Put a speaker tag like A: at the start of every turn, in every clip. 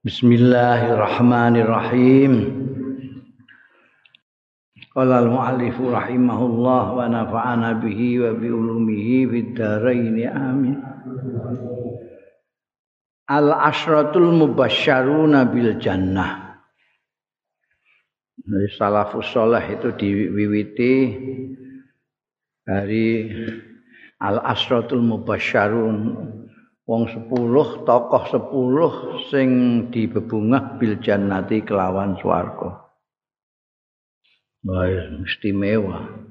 A: Bismillahirrahmanirrahim. Qala al-muallif rahimahullah wa nafa'ana bihi wa bi ulumihi fid amin. Al-ashratul mubasysyaruna bil jannah. Dari salafus saleh itu diwiwiti dari al-ashratul mubasysyarun wong 10 tokoh 10 sing dibebungah bil jannati kelawan swarga. Baik, istimewa.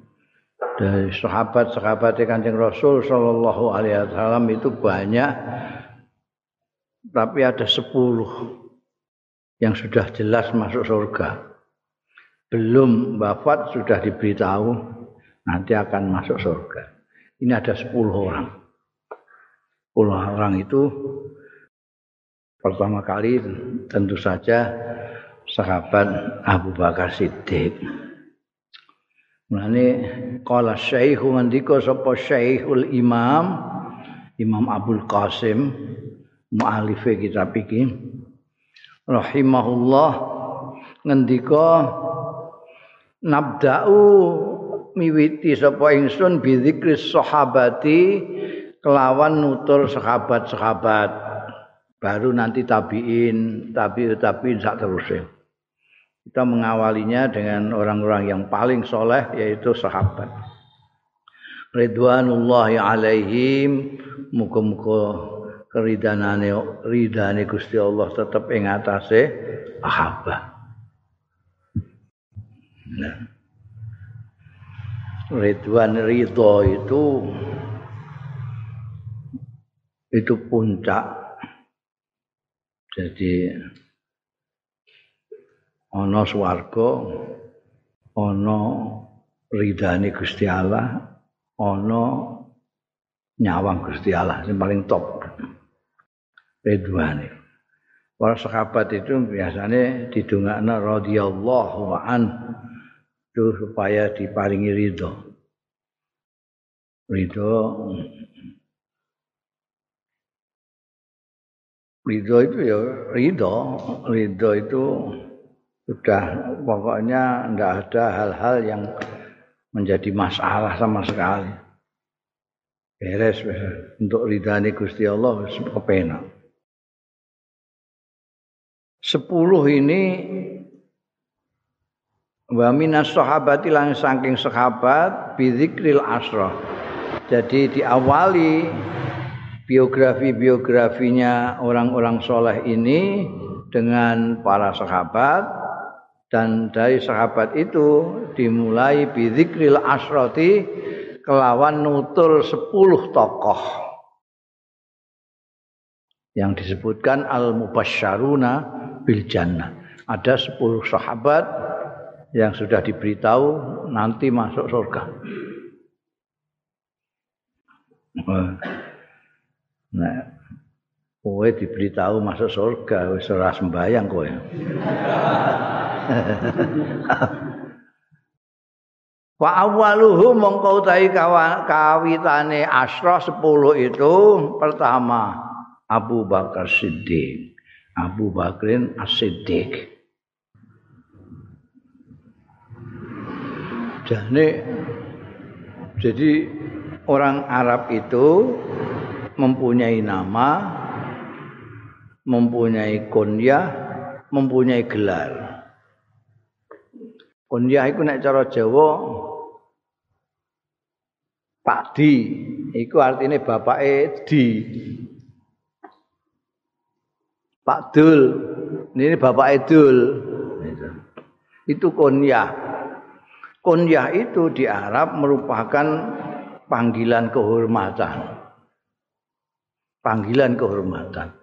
A: Dari sahabat-sahabat Kanjeng Rasul sallallahu alaihi wasallam itu banyak tapi ada 10 yang sudah jelas masuk surga. Belum wafat sudah diberitahu nanti akan masuk surga. Ini ada 10 orang. 10 orang itu pertama kali tentu saja sahabat Abu Bakar Siddiq. Mulane qala syekh ngendika sapa syekhul imam Imam Abdul Qasim mualif kitab iki rahimahullah ngendika nabda'u miwiti sapa ingsun bi sahabati kelawan nutur sahabat-sahabat. Baru nanti tabiin tabi tabiin sak terusnya. Kita mengawalinya dengan orang-orang yang paling soleh yaitu sahabat. Ridwanullahi alaihim. Muka-muka keridanane ridane Gusti Allah tetap ing atase sahabat. Nah. Ridwan ridho itu itu puncak. Jadi ana swarga ana ridane Gusti Allah ana nyawang Gusti Allah yang paling top. Ridwane para sahabat itu biasanya didongakna radhiyallahu an itu supaya diparingi ridho. Ridho ridho itu ya ridho. Ridho itu sudah pokoknya tidak ada hal-hal yang menjadi masalah sama sekali. Beres untuk ridhani Gusti Allah kepenak sepuluh ini wa minas sahabati lang saking sahabat bidzikril asra. Jadi diawali biografi-biografinya orang-orang soleh ini dengan para sahabat. Dan dari sahabat itu dimulai bidzikril asroti kelawan nutur sepuluh tokoh. Yang disebutkan al mubasyaruna bil ada sepuluh sahabat yang sudah diberitahu nanti masuk surga Nah, kowe diberitahu masuk surga wis ora sembayang kowe. Wa awwaluhu mongko utahi kawitane asra 10 itu pertama Abu Bakar Siddiq. Abu Bakrin As-Siddiq. Jadi jadi orang Arab itu mempunyai nama, mempunyai kunyah, mempunyai gelar. Kunyah itu nek cara Jawa Pak Di, itu artinya bapak Di. Pak Dul, ini bapak Edul. Itu kunyah. Kunyah itu di Arab merupakan panggilan kehormatan. Panggilan kehormatan.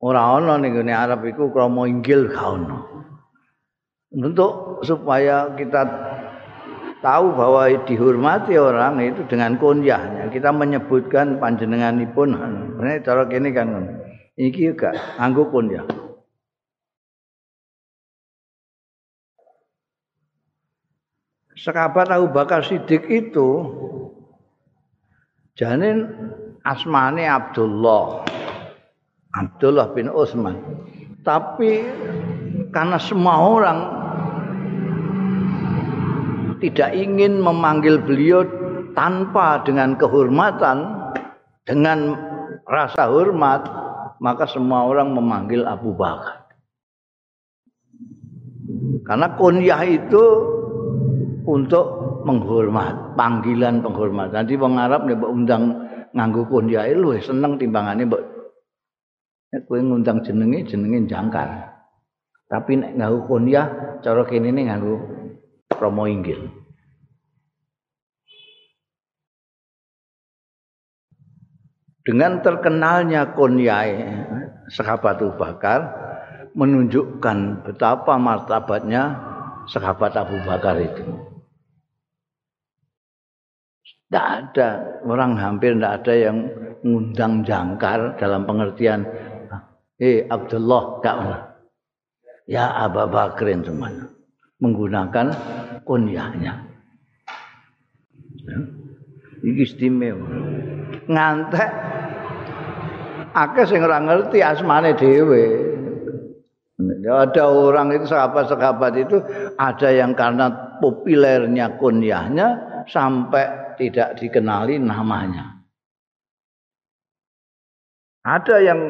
A: Ora ana ning gone Arab iku krama inggil ga. Untuk supaya kita tahu bahwa dihormati orang itu dengan kunyahnya. Kita menyebutkan panjenenganipun. Ini cara kene kan. Iki juga anggo kunyah. Sekabat Abu Bakar Siddiq itu janin asmane Abdullah. Abdullah bin Utsman. Tapi karena semua orang tidak ingin memanggil beliau tanpa dengan kehormatan, dengan rasa hormat, maka semua orang memanggil Abu Bakar. Karena kunyah itu untuk menghormat, panggilan penghormatan. Nanti wong Arab undang nganggo kunyah lu seneng timbangane mbok nek kowe ngundang jenenge jenenge jangkar. Tapi nek nganggo kunyah cara kene ne nganggo promo inggil. Dengan terkenalnya kunyai sahabat Abu Bakar menunjukkan betapa martabatnya sahabat Abu Bakar itu. Tidak ada orang hampir tidak ada yang ngundang jangkar dalam pengertian eh Abdullah tidak ya Abu Bakrin semuanya menggunakan kunyahnya. Ya. Istimewa. Ngantek akeh sing ora ngerti asmane dhewe. Ada orang itu sahabat-sahabat itu ada yang karena populernya kunyahnya sampai tidak dikenali namanya. Ada yang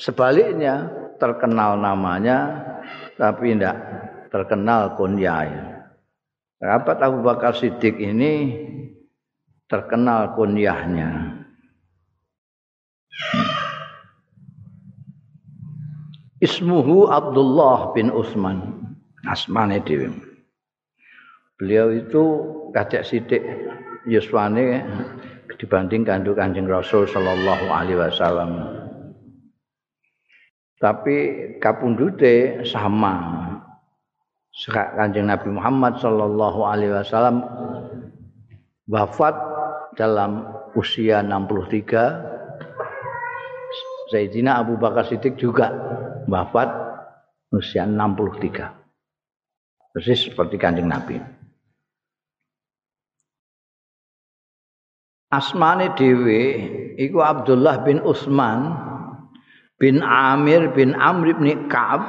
A: sebaliknya terkenal namanya tapi tidak terkenal kunyahnya. Sahabat Abu Bakar Siddiq ini terkenal kunyahnya. Ismuhu Abdullah bin Utsman. Asmane dhewe. Beliau itu kadek sithik yuswane dibanding kandung Kanjeng Rasul sallallahu alaihi wasallam. Tapi kapundute sama. Sekak Kanjeng Nabi Muhammad sallallahu alaihi wasallam wafat dalam usia 63 Sayyidina Abu Bakar Siddiq juga wafat usia 63. Persis seperti kanjeng Nabi. Asmane dhewe iku Abdullah bin Utsman bin Amir bin Amr bin Ka'ab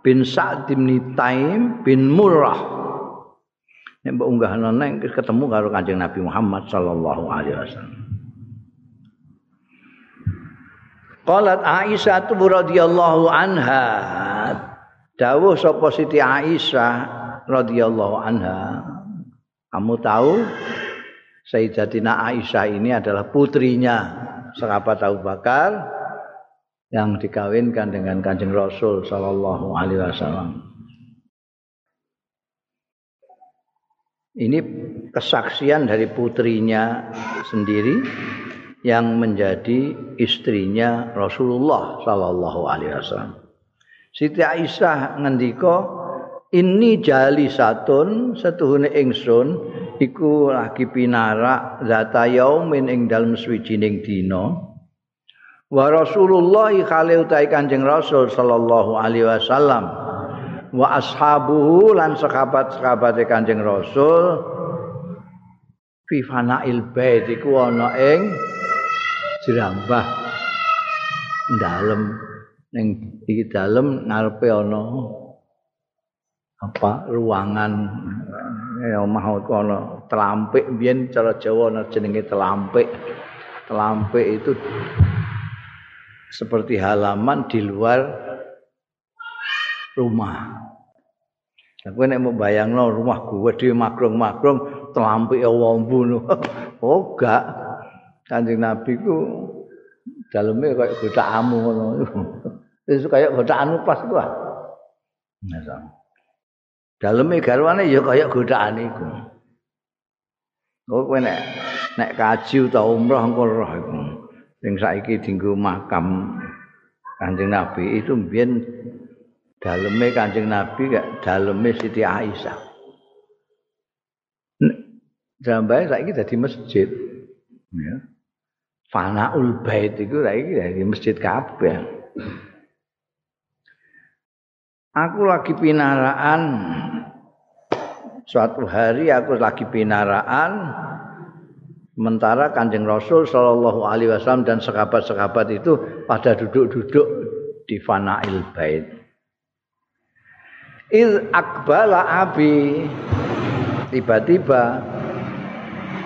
A: bin Sa'd bin Taim bin Murrah. Nek mbok unggah nang ketemu karo Kanjeng Nabi Muhammad sallallahu alaihi wasallam. Qalat Aisyah radhiyallahu anha dawuh sapa Siti Aisyah radhiyallahu anha kamu tahu Sayyidatina Aisyah ini adalah putrinya sahabat Abu Bakar yang dikawinkan dengan Kanjeng Rasul sallallahu alaihi wasallam. Ini kesaksian dari putrinya sendiri yang menjadi istrinya Rasulullah sallallahu alaihi wasallam. Siti Aisyah ngendika ini jali satun setuhune ingsun iku lagi pinarak zata yaumin ing dalem swijining dina. Wa Rasulullah khali utai Kanjeng Rasul sallallahu alaihi wasallam. Wa ashabuhu lan sahabat-sahabate Kanjeng Rasul. Fi fanail bait iku ana ing jerambah. Dalem ning iki dalem ngarepe ana apa ruangan ya omah ana telampik biyen cara Jawa ana jenenge telampik telampik itu seperti halaman di luar rumah Aku nek mau bayangno rumah gue di makrong-makrong telampik ya wombu Oh gak. Kanjeng Nabi ku daleme kaya godhakanmu ngono. Wis kaya godhakanmu pas ku. Daleme garwane ya kaya godhakane iku. Oh kowe nek nek kaji utawa umroh engko roh iku. Sing saiki dienggo makam Kanjeng Nabi itu mbiyen daleme Kanjeng Nabi gak daleme Siti Aisyah. Jambae saiki dadi masjid. Ya. fanaul bait iku ra iki dari masjid kabeh. Aku lagi pinaraan suatu hari aku lagi pinaraan sementara Kanjeng Rasul sallallahu alaihi wasallam dan sahabat-sahabat itu pada duduk-duduk di fanail bait. iz akbala abi. Tiba-tiba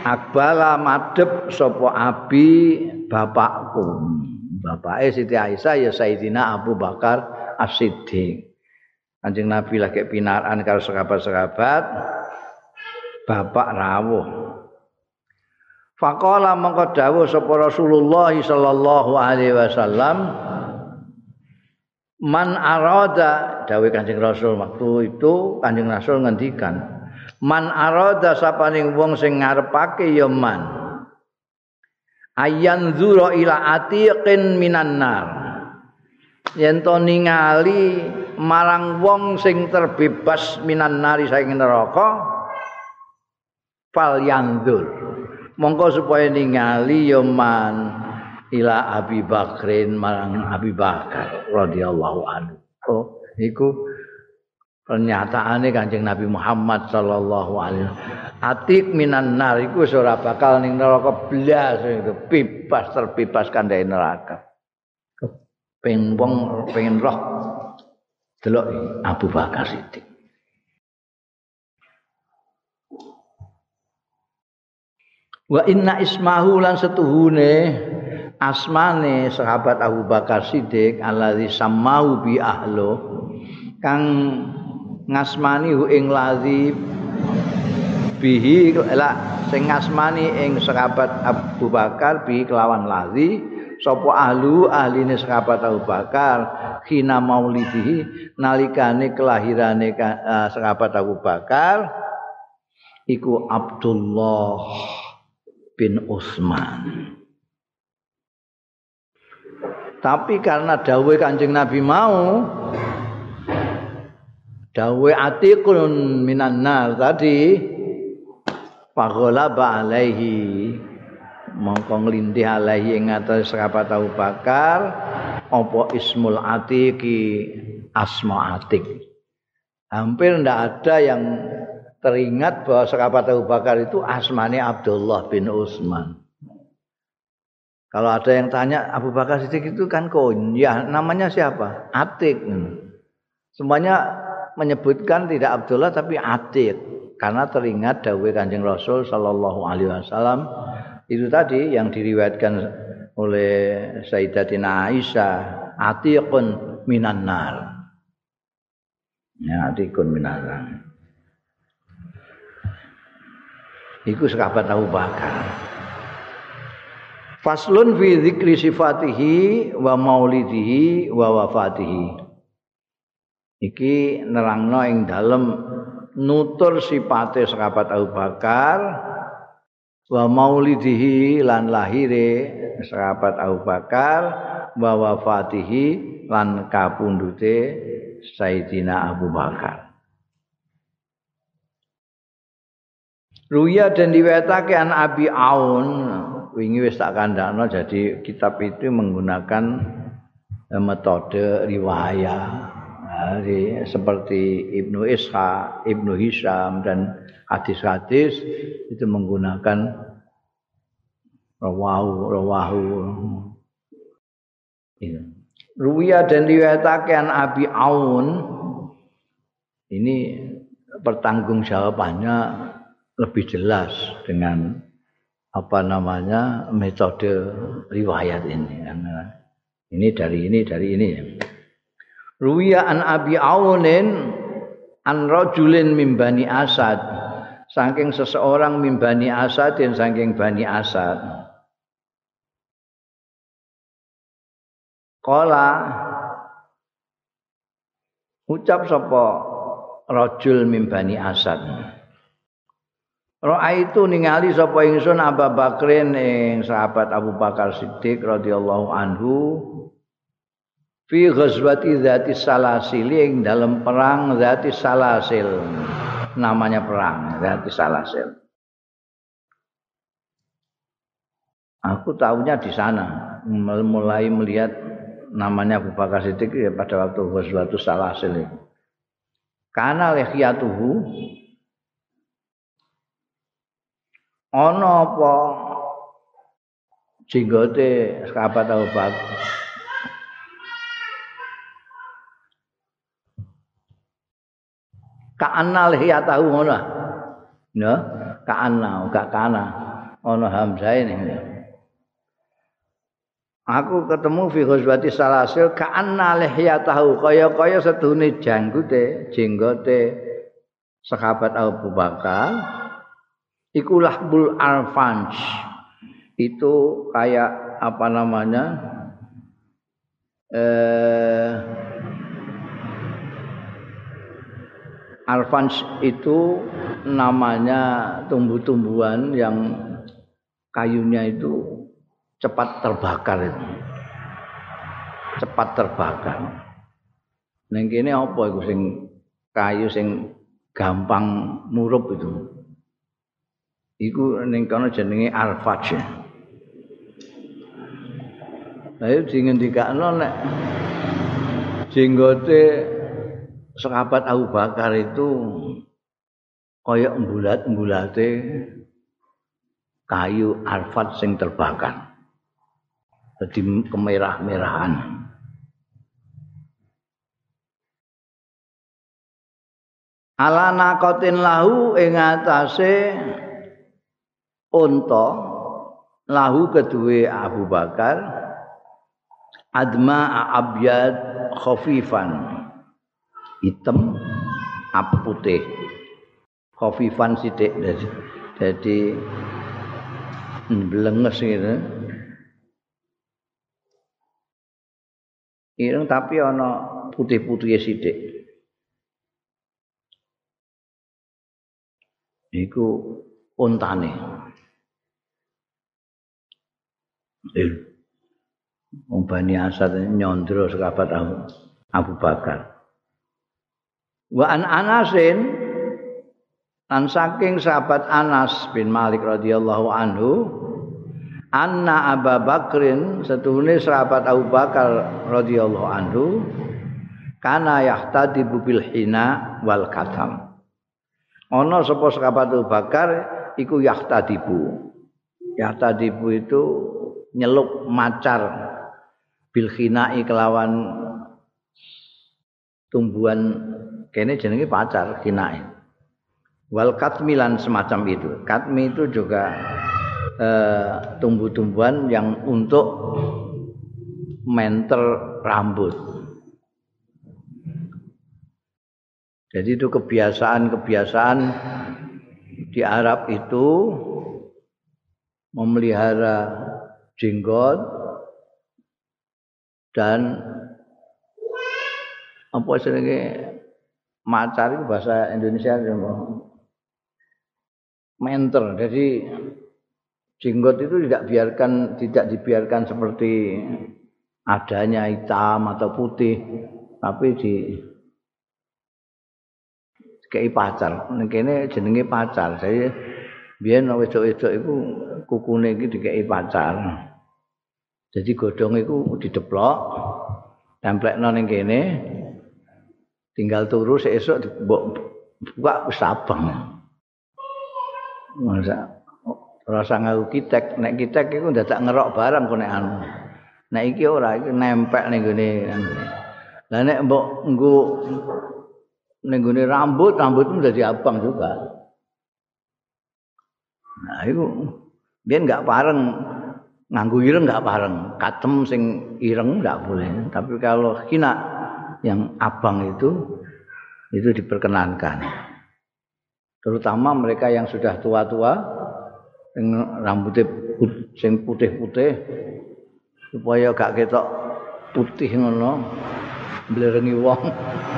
A: akbala madep sapa abi bapakku. Bapake Siti Aisyah ya Sayyidina Abu Bakar As-Siddiq Kanjeng Nabi lagi pinaran karo sahabat-sahabat. Bapak rawuh. Faqala mengko dawuh sapa Rasulullah sallallahu alaihi wasallam Man arada dawuh Kanjeng Rasul waktu itu Kanjeng Rasul ngendikan Man arada sapaning wong sing ngarepake ya man Ayan zura ila atiqin minan nar. Yen to ningali marang wong sing terbebas minan nari saking neraka fal yandur mongko supaya ningali ya man ila Abi Bakrin marang Abi Bakar radhiyallahu anhu. Oh, iku pernyataane Kanjeng Nabi Muhammad sallallahu alaihi Atik minan nar iku ora bakal ning neraka blas itu bebas terbebas kandhane neraka. Pengen wong pengen roh delok Abu Bakar Siddiq. Wa inna ismahu lan setuhune asmane sahabat Abu Bakar Siddiq alladzi samau bi ahlo kang ngasmani hu ing ladzi bihi la sing ngasmani ing sahabat Abu Bakar bi kelawan ladzi sapa ahlu ahline sahabat Abu Bakar khina maulidihi nalikane kelahirane uh, sahabat Abu Bakar iku Abdullah bin Utsman. Tapi karena dawe Kanjeng Nabi mau dawe atiqun minan nar tadi faghalaba alaihi mongko nglindih alaihi ing atas sahabat Abu Bakar apa ismul atiqi asma atik hampir ndak ada yang teringat bahwa sahabat Abu Bakar itu asmanya Abdullah bin Utsman. Kalau ada yang tanya Abu Bakar Siddiq itu kan kon, ya namanya siapa? Atik. Semuanya menyebutkan tidak Abdullah tapi Atik karena teringat dawuh Kanjeng Rasul sallallahu alaihi wasallam itu tadi yang diriwayatkan oleh Sayyidatina Aisyah Atiqun minan nar. Ya, Atiqun minan nar. Iku sahabat Abu Bakar. Faslun fi dzikri sifatihi wa maulidihi wa wafatihi. Iki nerangno ing dalem nutur sifate sahabat Abu Bakar wa maulidihi lan lahire sahabat Abu Bakar wa wafatihi lan kapundute Sayyidina Abu Bakar. Ruya dan diwetake an Abi Aun wingi wis tak kandhakno jadi kitab itu menggunakan eh, metode riwayat seperti Ibnu Isha, Ibnu Hisham dan hadis-hadis itu menggunakan rawahu rawahu. Ini. Ruya dan riwayatake an Abi Aun ini pertanggungjawabannya lebih jelas dengan apa namanya metode riwayat ini. Ini dari ini dari ini Ruwiya an Abi Aunin an rajulin min Bani Asad. Saking seseorang min Bani Asad dan saking Bani Asad. Kala ucap sapa rajul min Bani Asad. Roa itu ningali sapa ingsun Abu Bakrin ing sahabat Abu Bakar Siddiq radhiyallahu anhu fi ghazwati dzati salasil ing dalam perang dzati salasil. Namanya perang dzati salasil. Aku tahunya di sana. Mulai melihat namanya Abu Bakar Siddiq ya pada waktu ghazwatu salasil itu. Karena lehiyatuhu ana apa jenggote sahabat Abu Bakar Ka'anna lihiyatahu ngono. Ya, ka'anna gak kana. Ono hamzah ini. Aku ketemu fi ghazwati salasil ka'anna lihiyatahu kaya-kaya sedune janggute, jenggote sahabat Abu Bakar iku lahbul arfanj. Itu kayak apa namanya? Eh Alfans itu namanya tumbuh-tumbuhan yang kayunya itu cepat terbakar itu. Cepat terbakar. Neng kene apa iku sing kayu sing gampang murup itu. Iku ning kono jenenge alfaj. Lah yo dingendikakno nek jenggote sahabat Abu Bakar itu kaya embulat-embulate kayu arfat sing terbakar. Jadi kemerah-merahan. Ala naqatin lahu ing atase unta lahu kedue Abu Bakar adma abyad khafifan hitam apa putih. Khafifan sithik jadi blenges gitu ireng tapi ana putih-putih sithik iku ontane Wong Bani Asad nyondro sekabat Abu Bakar. Wa an Anasin lan saking sahabat Anas bin Malik radhiyallahu anhu anna Abu Bakrin setuhune sahabat Abu Bakar radhiyallahu anhu kana yahtadibu bil hina wal katam. Ana sapa sahabat Abu Bakar iku yahtadibu. Yahtadibu itu nyeluk macar bil khinai kelawan tumbuhan kene jenenge pacar kinae wal katmilan semacam itu. Katmi itu juga eh, tumbuh-tumbuhan yang untuk menter rambut. Jadi itu kebiasaan-kebiasaan di Arab itu memelihara jenggot dan apa istilahnya macar itu bahasa Indonesia menter. Jadi jenggot itu tidak biarkan tidak dibiarkan seperti adanya hitam atau putih, tapi di kayak pacar. Ini jenenge pacar. Saya biar wedok-wedok itu kukune iki dikei pacar. Jadi godong itu dideplok, templekno ning kene, tinggal turu esok buka wis abang. Masa rasa ngaku kitek, nek kitek iku dadak ngerok barang kok nek anu. Nek iki ora iki nempel ning gone. Lah nek mbok nggo ning gone rambut, rambut itu dadi abang juga. Nah, itu dia enggak pareng nganggu ireng enggak pareng, katem sing ireng enggak boleh. Tapi kalau kina yang abang itu itu diperkenankan. Terutama mereka yang sudah tua-tua yang rambutnya sing putih-putih supaya gak ketok putih ngono blerengi wong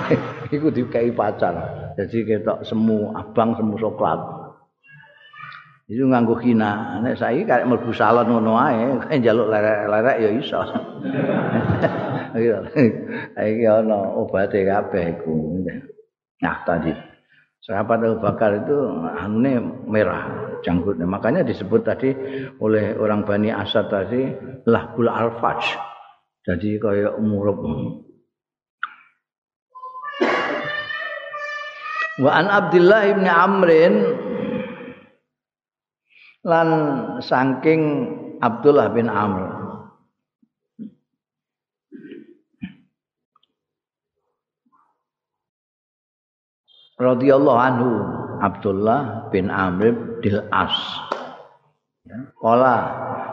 A: iku dikai pacar. Jadi ketok semu abang semu coklat. Itu nganggo hina. Nek saiki karek mlebu salon ngono ae, njaluk lerek-lerek ya iso. iki ana obate kabeh iku nah tadi sahabat Abu Bakar itu anune merah janggutnya makanya disebut tadi oleh orang Bani Asad tadi lahbul alfaj. Jadi kayak umurup wa an Abdullah ibn Amrin lan saking Abdullah bin Amr radhiyallahu anhu Abdullah bin Amr bin As. Kala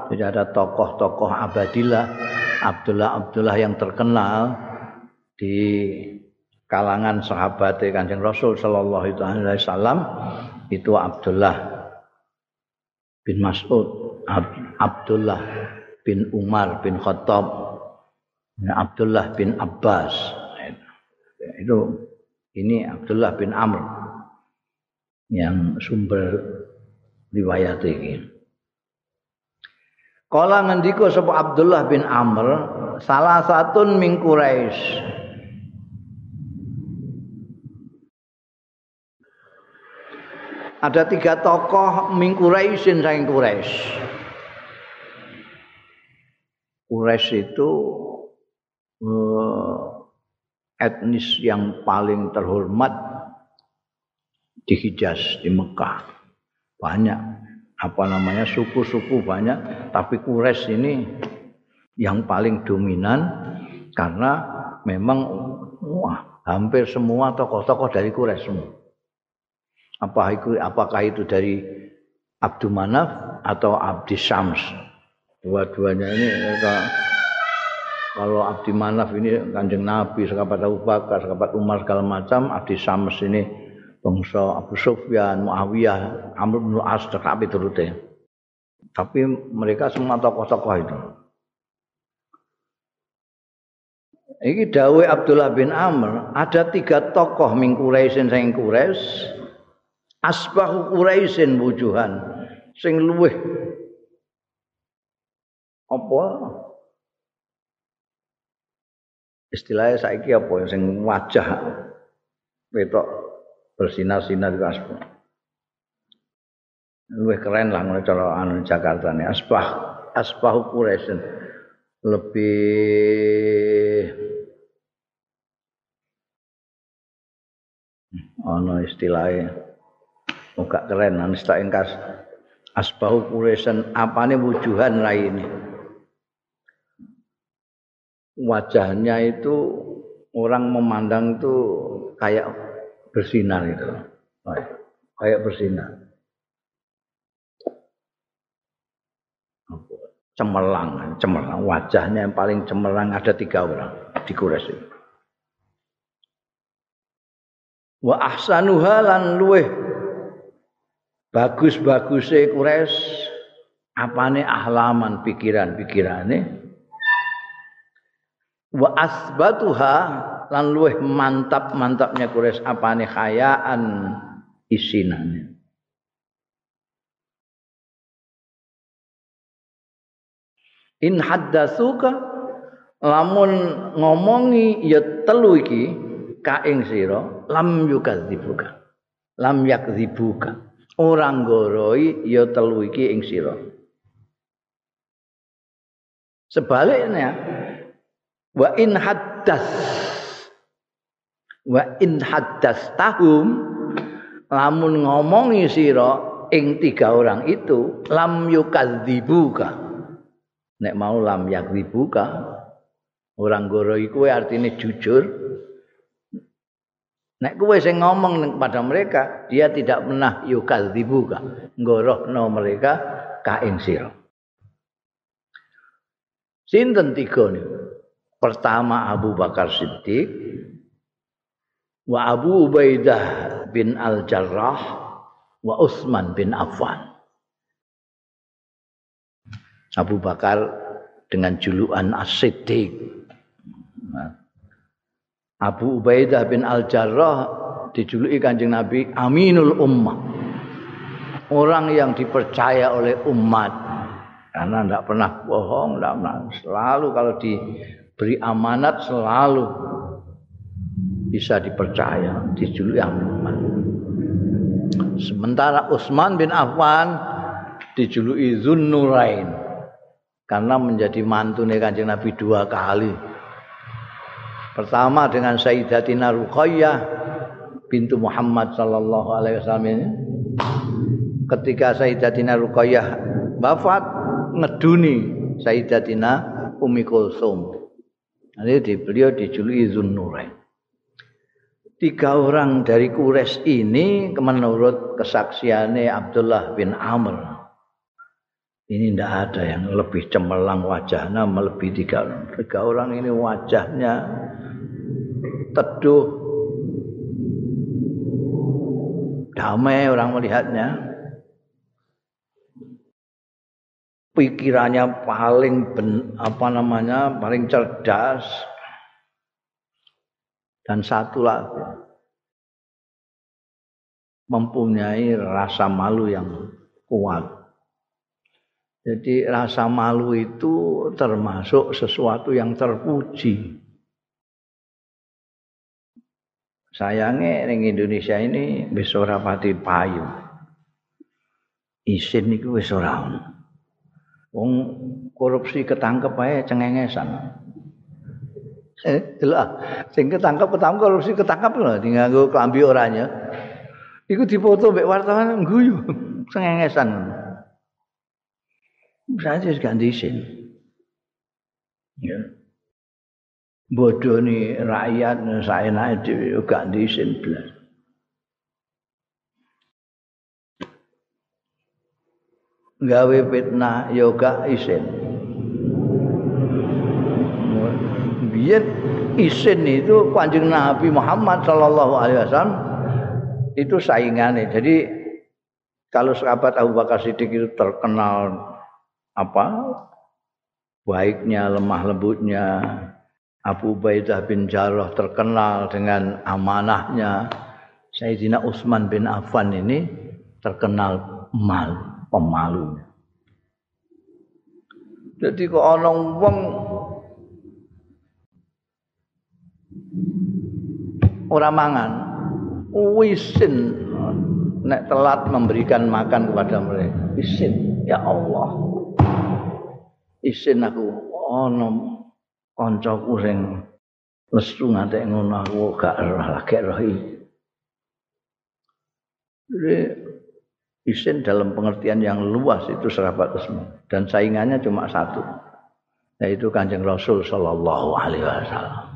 A: tidak ada tokoh-tokoh abadilah Abdullah Abdullah yang terkenal di kalangan sahabat Kanjeng Rasul sallallahu alaihi wasallam itu Abdullah bin Mas'ud, Abdullah bin Umar bin Khattab, Abdullah bin Abbas. Itu ini Abdullah bin Amr yang sumber riwayat ini. Kala ngendika sapa Abdullah bin Amr, salah satu min Quraisy. Ada tiga tokoh min Quraisyin saking Quraisy. Quraisy itu uh, etnis yang paling terhormat di Hijaz di Mekah. Banyak apa namanya suku-suku banyak, tapi Quraisy ini yang paling dominan karena memang wah, hampir semua tokoh-tokoh dari Quraisy semua. Apa itu apakah itu dari Abdul Manaf atau Abdi Syams? Dua-duanya ini kalau Abdi Manaf ini kanjeng Nabi, sahabat Abu Bakar, sahabat Umar segala macam, Abdi Syams ini bangsa Abu Sufyan, Muawiyah, Amr bin As, tapi turutnya. Tapi mereka semua tokoh-tokoh itu. Ini Dawe Abdullah bin Amr, ada tiga tokoh min Quraisyin saing Quraisy asbahu quraisin wujuhan sing luweh apa istilahnya saiki apa sing wajah wetok bersinar-sinar itu asbah luwih keren lah ngono cara anu Jakarta nih asbah asbahu quraisin lebih ana istilahnya Muka keren anista ingkas asbahu kuresan apane wujuhan lain wajahnya itu orang memandang itu kayak bersinar itu kayak bersinar. Cemerlang cemerlang. Wajahnya yang paling cemerlang ada tiga orang di Quraisy. Wa ahsanuha lan luweh. Bagus-baguse Quraisy apane ahlaman pikiran-pikirane wa asbatuha lan luweh mantap-mantapnya Quraisy apane? Khayaan isinane. In haddasuka lamun ngomongi ya telu iki ka ing sira lam yukadzibuka. Lam yakdzibuka. Orang goroi ya telu iki ing sira. Sebaliknya wa in haddas. Wa in haddas tahum. Lamun ngomongi sira ing tiga orang itu lam yukadzibuka. Nek mau lam yakdzibuka orang goroi kuwe artinya jujur. Nek kowe sing ngomong kepada mereka, dia tidak pernah yukal dibuka, ngorohno mereka ka ing sira. Sinten tiga nih? Pertama Abu Bakar Siddiq, wa Abu Ubaidah bin Al Jarrah, wa Utsman bin Affan. Abu Bakar dengan julukan As-Siddiq. Nah, Abu Ubaidah bin Al-Jarrah dijuluki Kanjeng Nabi Aminul Ummah. Orang yang dipercaya oleh umat karena tidak pernah bohong, tidak pernah selalu kalau diberi amanat selalu bisa dipercaya, dijuluki umat. Sementara Utsman bin Affan dijuluki Zunnurain karena menjadi mantune Kanjeng Nabi dua kali Pertama dengan Sayyidatina Ruqayyah bintu Muhammad sallallahu alaihi wasallam ini. Ketika Sayyidatina Ruqayyah wafat ngeduni Sayyidatina Umi Kulsum. Jadi di beliau dijuluki Zunnurain. tiga orang dari Quraisy ini menurut kesaksiannya Abdullah bin Amr. Ini tidak ada yang lebih cemerlang wajahnya melebihi tiga orang. Tiga orang ini wajahnya teduh damai orang melihatnya pikirannya paling ben, apa namanya paling cerdas dan satu lagi mempunyai rasa malu yang kuat. Jadi rasa malu itu termasuk sesuatu yang terpuji. Sayangnya ning Indonesia ini wis ora pati payu. Isin wis ora Wong korupsi ketangkep ae cengengesan. Eh, delok sing ketangkep ketangkep korupsi ketangkep lho nganggo klambi oranye. Iku dipoto mbek wartawan guyu cengengesan. Saja ganti isin. Ya. Bodoh nih rakyat saya naik di ganti isin belas. Gawe fitnah yoga isin. biyen isin itu kanjeng Nabi Muhammad sallallahu alaihi wasallam itu saingannya. Jadi kalau sahabat Abu Bakar Siddiq itu terkenal apa baiknya lemah lembutnya Abu Ubaidah bin Jarrah terkenal dengan amanahnya Sayyidina Utsman bin Affan ini terkenal mal pemalunya. Jadi kok ana wong ora mangan wisin nek telat memberikan makan kepada mereka. Isin ya Allah. Isin aku. Ana kancaku sing lesu ngantek ngono aku gak roh lagi roh isin dalam pengertian yang luas itu serapat semua dan saingannya cuma satu. Yaitu kanjeng Rasul Shallallahu Alaihi Wasallam.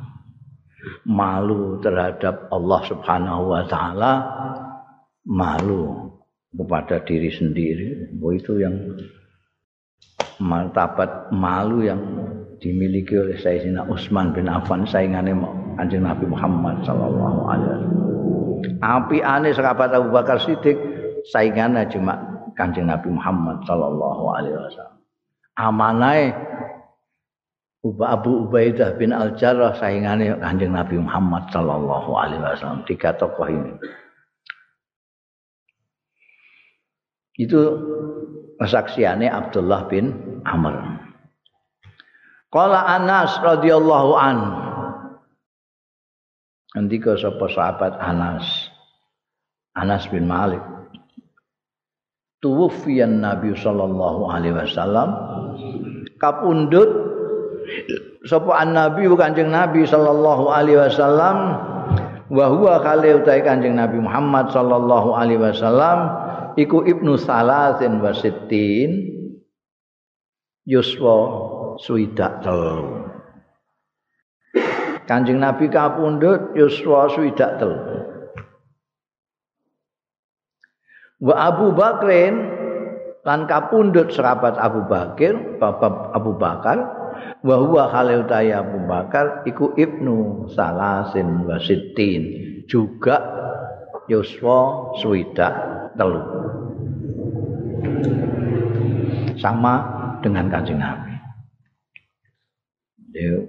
A: Malu terhadap Allah Subhanahu wa taala. Malu kepada diri sendiri. Oh, itu yang martabat malu yang dimiliki oleh Sayyidina Utsman bin Affan saingannya Kanjeng Nabi Muhammad sallallahu alaihi wasallam. Api aneh sahabat Abu Bakar Siddiq saingannya cuma Kanjeng Nabi Muhammad sallallahu alaihi wasallam. Amanai Uba Abu Ubaidah bin Al-Jarrah saingannya Kanjeng Nabi Muhammad sallallahu alaihi wasallam tiga tokoh ini. Itu kesaksiannya Abdullah bin Amr. Qala Anas radhiyallahu an. Andika sapa sahabat Anas. Anas bin Malik. Tuwfiyan Nabi sallallahu alaihi wasallam. Kapundut sapa an-nabi Kanjeng Nabi sallallahu alaihi wasallam. Wa huwa kali utai Kanjeng Nabi Muhammad sallallahu alaihi wasallam iku ibnu salasin wa sittin. Yuswa telu. Kanjeng Nabi kapundhut yuswa suidak telu Wa Abu Bakrin lan kapundhut sahabat Abu Bakar Bapak Abu Bakar wa huwa khalil Abu Bakar iku ibnu salasin wasitin juga Yuswa Swida telu. Sama dengan kanjeng Nabi. Dia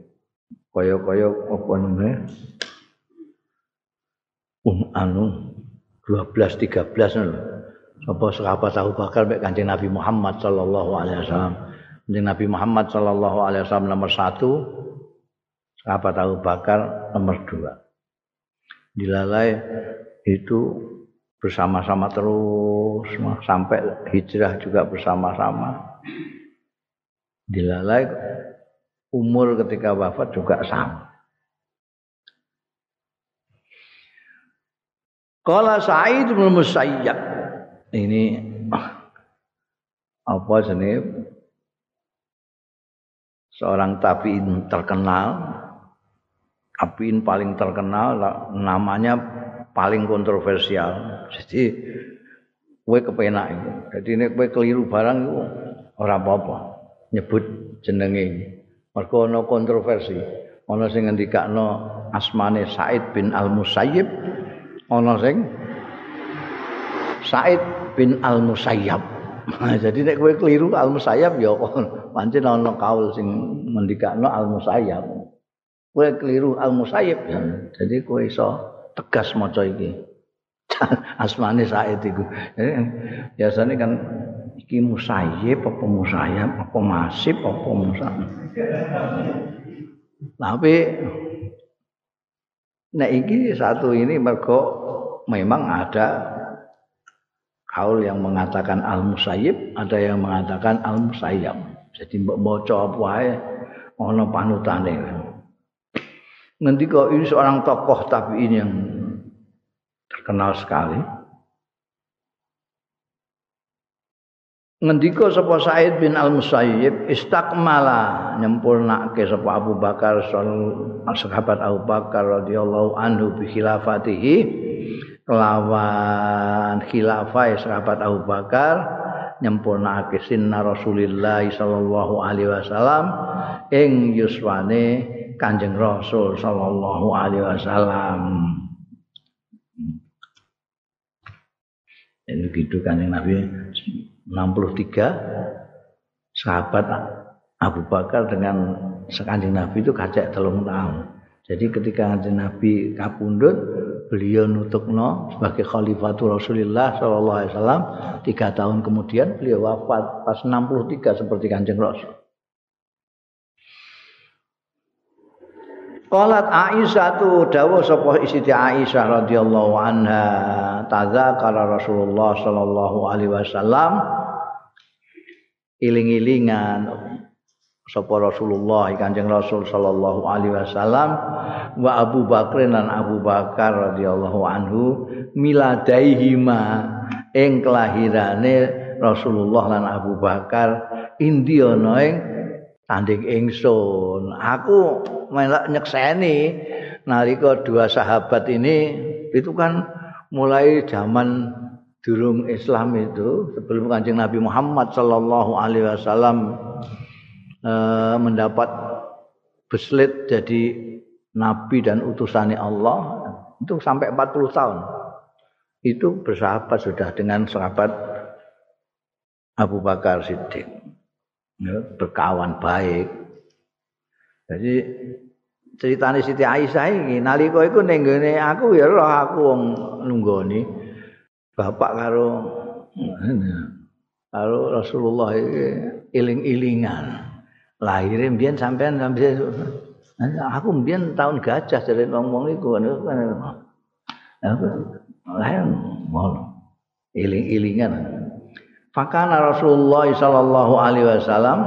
A: kaya-kaya apa namanya? Um anu 12 13 lho apa sahabat Abu Bakar mek kanjeng Nabi Muhammad sallallahu alaihi wasallam Kanjeng Nabi Muhammad sallallahu alaihi wasallam nomor satu, sahabat Abu Bakar nomor dua. Dilalai itu bersama-sama terus sampai hijrah juga bersama-sama. Dilalai umur ketika wafat juga sama. Kala Sa'id bin Musayyab ini apa jenis seorang tabi'in terkenal Apiin paling terkenal namanya paling kontroversial. Jadi kowe kepenak itu. Jadi nek kowe keliru barang itu ora apa-apa. Nyebut jenenge. Mergo ana kontroversi. Ana sing ngendikakno asmane Said bin Al-Musayyib, ana sing Said bin Al-Musayyab. Jadi nek kowe keliru Al-Musayyab ya pancen ana kaul sing ngendikakno Al-Musayyab. Kowe keliru Al-Musayyib ya. Jadi kowe iso tegas maca iki. Asmane Said iku. Biasane kan iki Musayyib apa Musayyab apa Masib apa Musa. Tapi nek iki satu ini mergo memang ada kaul yang mengatakan al-musayyib, ada yang mengatakan al-musayyab. Jadi maca apa wae ana panutane. Ngendika ini seorang tokoh tabi'in yang terkenal sekali. Ngendika sapa Said bin Al-Musayyib istakmala nyempurnake sapa Abu Bakar sahabat Abu Bakar radhiyallahu anhu bi khilafatihi kelawan khilafah sahabat Abu Bakar nyempurnake sinna Rasulillah sallallahu alaihi wasallam ing yuswane Kanjeng Rasul sallallahu alaihi wasallam. Ini gitu kanjeng Nabi 63 sahabat Abu Bakar dengan sekanjeng Nabi itu kacek telung tahun. Jadi ketika Nabi kapundut, beliau nutukno sebagai khalifatul Rasulullah Shallallahu Alaihi Wasallam. Tiga tahun kemudian beliau wafat pas 63 seperti kanjeng Rasul. Qalat Aisyah tu dawa sapa Siti Aisyah radhiyallahu anha tadzakara Rasulullah sallallahu alaihi wasallam iling-ilingan sapa Rasulullah Kanjeng Rasul sallallahu alaihi wasallam wa Abu Bakar dan Abu Bakar radhiyallahu anhu miladaihima ing kelahirane Rasulullah lan Abu Bakar indiono ing tanding ingsun. Aku melak nyekseni nalika dua sahabat ini itu kan mulai zaman durung Islam itu sebelum Kanjeng Nabi Muhammad sallallahu alaihi wasallam eh, mendapat beslit jadi nabi dan utusannya Allah itu sampai 40 tahun. Itu bersahabat sudah dengan sahabat Abu Bakar Siddiq. berkawan baik. Jadi ceritane Siti Aisyah iki nalika iku ning aku ya roh aku wong nunggoni bapak karo karo Rasulullah iki iling-ilingan. Lahire mbiyen sampean sampe aku mbiyen tahun gajah jare ngomong iku aku lahir ngono. Iling-ilingan Fakana Rasulullah sallallahu alaihi wasallam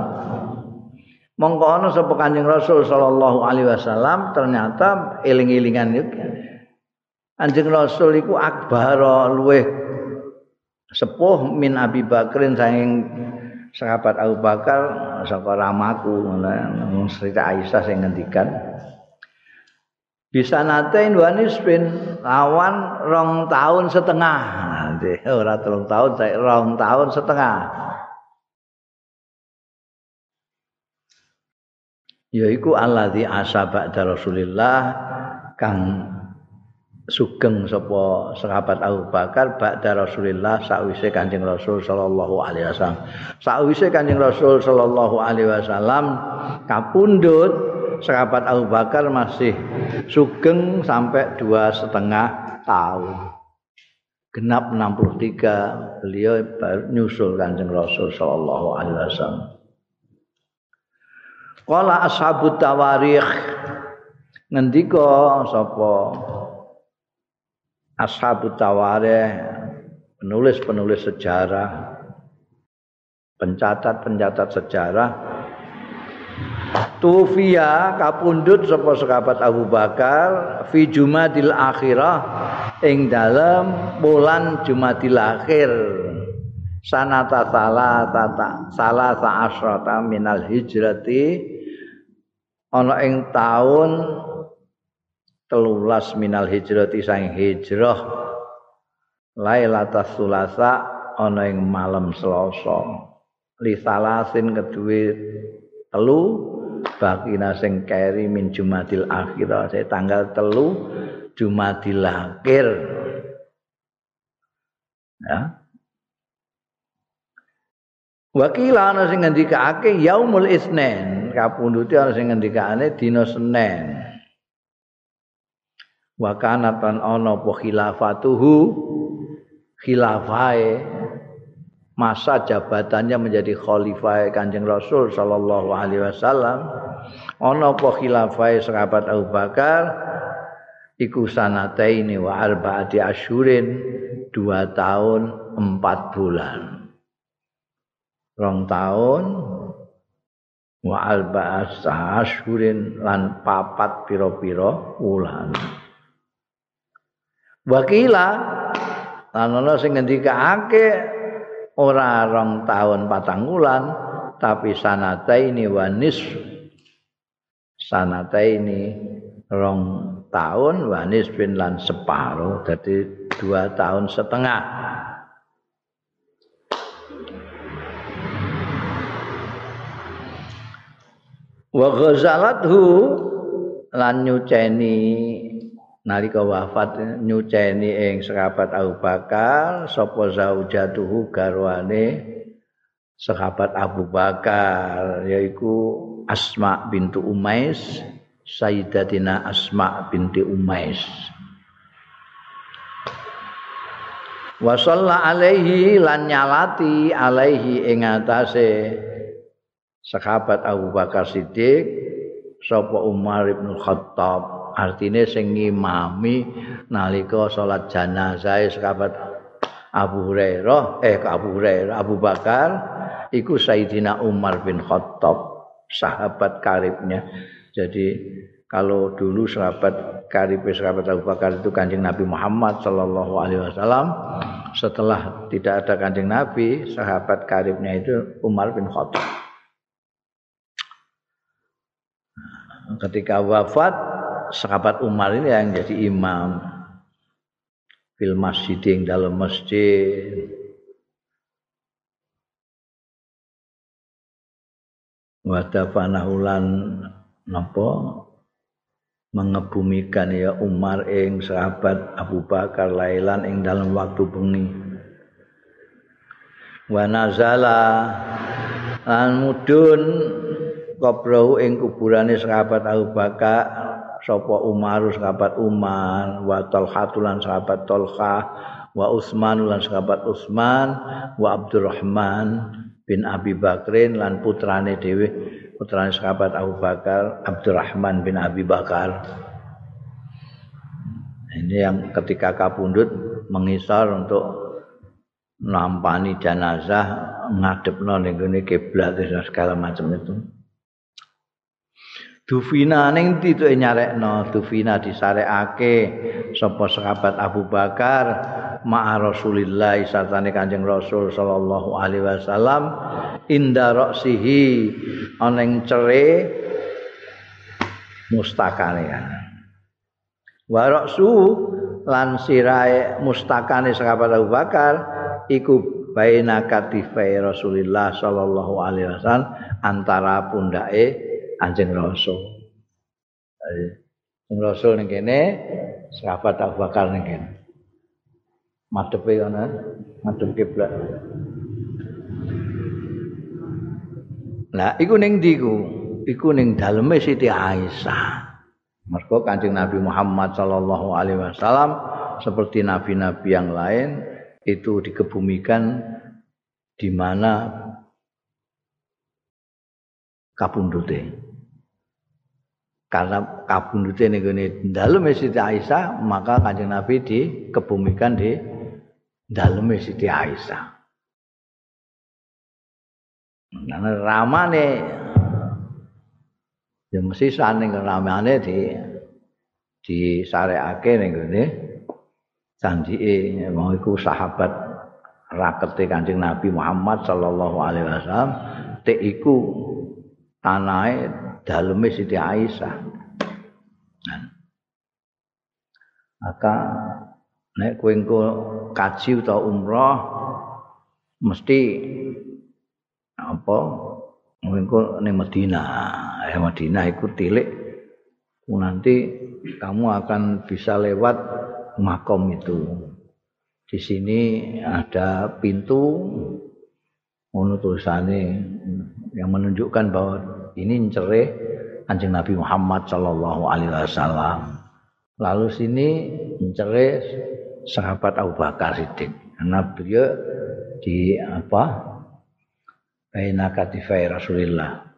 A: mongko ana sapa Kanjeng Rasul sallallahu alaihi wasallam ternyata eling-elingan iku Kanjeng Rasul iku akbar luweh sepuh min Abi Bakrin saking sahabat Abu Bakar saka ramaku ngono. Cerita Aisyah sing ngendikan bisa natain wanis bin lawan rong tahun setengah. Nanti ora telung tahun saya rong tahun setengah. Yaiku alladzi asaba Rasulillah kang sugeng sapa sahabat Abu Bakar ba'da Rasulillah sakwise Kanjeng Rasul sallallahu alaihi wasallam. Sakwise Kanjeng Rasul sallallahu alaihi wasallam kapundhut sahabat Abu Bakar masih sugeng sampai dua setengah tahun. genap 63 beliau nyusul kanjeng Rasul sallallahu alaihi wasallam. Qala ashabut tawarikh ngendika sapa ashabut tawarikh penulis-penulis sejarah pencatat-pencatat sejarah Tufia kapundut sapa sahabat Abu Bakar fi Jumadil Akhirah ing dalam bulan Jumadil Akhir. Sanata salah tata salah asrata minal hijrati ana ing taun telulas minal hijrati sang hijrah. Lailatul sulasa ana ing malam selasa. Li salasin kedue telu bakina sing keri min jumadil akhir. Tanggal telu jumadil akhir. Ya. Wakila ana sing ngendikake yaumul isnen, kapunduti ana sing ngendikane dina Senin. Wa kana tan ana apa khilafatuhu? Khilafae. Masa jabatannya menjadi khalifah Kanjeng Rasul sallallahu alaihi wasallam. Ana apa khilafae sahabat Abu Bakar? Iku sanataini wa arba'ati asyurin dua tahun empat bulan. Rong taun wa alba'as ashurin lan papat pira-pira wulan wakila. Lan ana sing ngendikake ora rong taun patang wulan tapi sanataini wa nis sanataini rong tahun wa nisbin lan separuh jadi dua tahun setengah. Wa ghazalathu lan nyuceni nalika wafat nyuceni ing sahabat Abu Bakar sapa zaujatuhu garwane sahabat Abu Bakar yaiku Asma bintu Umais Sayyidatina Asma binti Umais. Wa alaihi lan nyalati alaihi ing atase sahabat Abu Bakar Siddiq sapa Umar bin Khattab artine sing ngimami nalika salat jenazah sahabat Abu Hurairah eh Abu Hurairah Abu Bakar iku Sayyidina Umar bin Khattab sahabat karibnya. Jadi kalau dulu sahabat karib sahabat Abu Bakar itu kanjeng Nabi Muhammad Shallallahu Alaihi Wasallam. Setelah tidak ada kanjeng Nabi sahabat karibnya itu Umar bin Khattab. Ketika wafat sahabat Umar ini yang jadi imam. Fil masjid yang dalam masjid. Wadafanahulan napa mengebumikan ya Umar ing sahabat Abu Bakar lailan ing dalam waktu bengi. Wa nazala lan mudun qabrau ing kuburane sahabat Abu Bakar sapa Umar sahabat Umar. Wa Talhatulan sahabat Talha wa Utsman lan sahabat Utsman. Wa Abdurrahman bin Abi Bakrin lan putrane dhewe putrane sahabat Abu Bakar Abdurrahman bin Abi Bakar. Ini yang ketika kapundut mengisar untuk nampani jenazah ngadepno ning kiblat segala macam itu Dufina ning ndi to nyarekno Dufina disarekake sapa sahabat Abu Bakar ma'a Rasulillah sartane Kanjeng Rasul sallallahu alaihi wasallam inda ra'sihi ana ing cere mustakane kan. Wa ra'su lan sirae mustakane sahabat Abu Bakar iku baina katifai Rasulillah sallallahu alaihi wasallam antara pundake Kanjeng Rasul. Kanjeng Rasul ning kene, sahabat Abu Bakar ning kene. Madepe ana, madhep kiblat. Lah iku ning ndi ku? Iku ning daleme Siti Aisyah. Mergo Kanjeng Nabi Muhammad sallallahu alaihi wasallam seperti nabi-nabi yang lain itu dikebumikan di mana kapundute. Karena kabundute ning gone dalem Siti Aisyah maka Kanjeng Nabi dikebumikan di dalem Siti Aisyah. Nah, ramane ya mesti saning ramane di di sareake ning gone janjike wong iku sahabat rakete Kanjeng Nabi Muhammad sallallahu alaihi wasallam tek iku tanahe daleme Siti Aisyah. maka nek kowe engko kaji utawa umroh mesti apa? Engko ning Madinah. Ya Madinah iku tilik. Nanti kamu akan bisa lewat makom itu. Di sini ada pintu tulisane yang menunjukkan bahwa ini cereh Kanjeng Nabi Muhammad sallallahu alaihi wasallam. Lalu sini mencari sahabat Abu Bakar Siddiq. Karena beliau di apa? Baina katifai Rasulillah.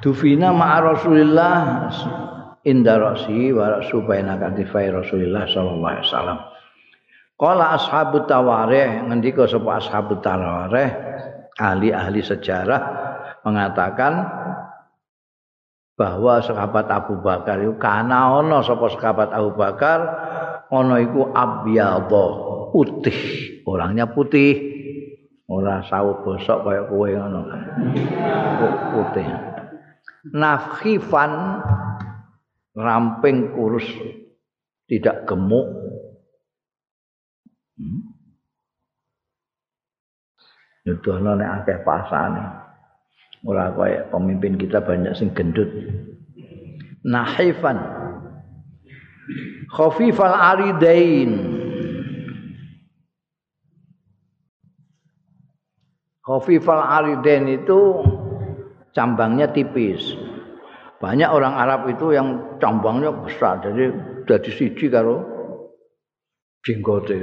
A: Dufina ma'a Rasulillah inda rasi wa rasu baina katifai Rasulillah sallallahu alaihi wasallam. Qala ashabut tawarih ngendika sapa ashabut tawarih? Ahli-ahli sejarah mengatakan bahwa sahabat Abu Bakar itu karena ono sapa sahabat Abu Bakar? Ono iku abyadha putih. Orangnya putih. Ora sawo bosok kaya kowe ngono. Putih. Nafkhifan ramping kurus tidak gemuk Itu hmm? ana nek akeh pasane. Ora kaya pemimpin kita banyak sing gendut. Nahifan. Khafifal aridain. Khafifal aridain itu cambangnya tipis. Banyak orang Arab itu yang cambangnya besar, jadi dari siji karo jenggote.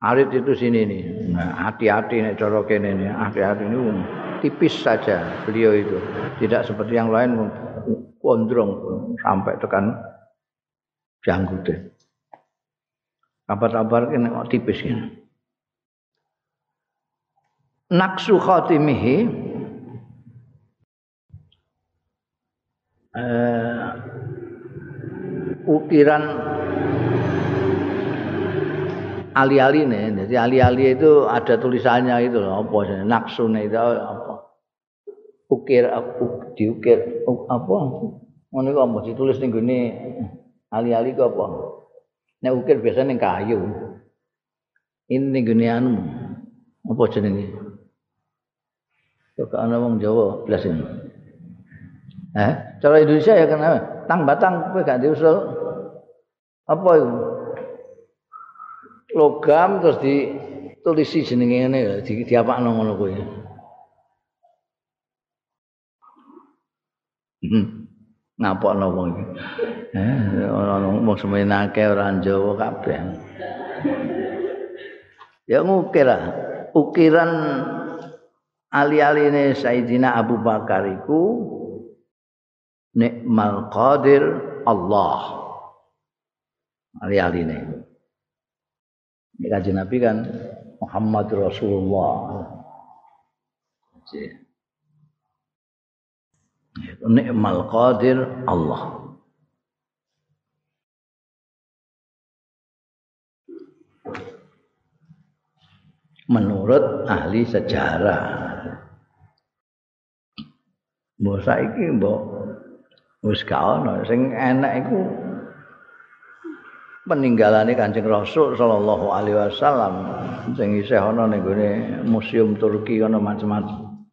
A: Arit itu sini nih. Nah, hati-hati nih cara kene nih. Hati-hati ini tipis saja beliau itu. Tidak seperti yang lain gondrong sampai tekan janggute. Kabar-kabar kok tipis ini. Naksu khatimihi eh, ukiran ali-ali nih. Jadi ali-ali itu ada tulisannya itu loh, apa? Naksune itu apa? Ukir, aku diukir apa? Ngono kok apa ditulis ning gone ali-ali kok apa? Nek ukir biasanya ning kayu. Ini ning gone anu. Apa jenenge? Kok ana wong Jawa blas ini. Eh, cara Indonesia ya kenapa? Tang batang kowe gak diusul. Apa itu? Logam terus ditulisi jenenge ngene di diapakno ngono kuwi. Hmm. Ngapokno wong iki. Eh ana wong semenake ora Jawa kabeh. Ya ngukir lah. Ukiran ali-aline Sayyidina Abu Bakar iku nikmal qadir Allah. Ali-aline. Kaji Nabi kan Muhammad Rasulullah. Nikmal qadir Allah. Menurut ahli sejarah. Mbok saiki mbok wis gak ana sing enak iku peninggalane Kanjeng Rasul sallallahu alaihi wasallam sing isih ana ning gone museum Turki ana macam-macam.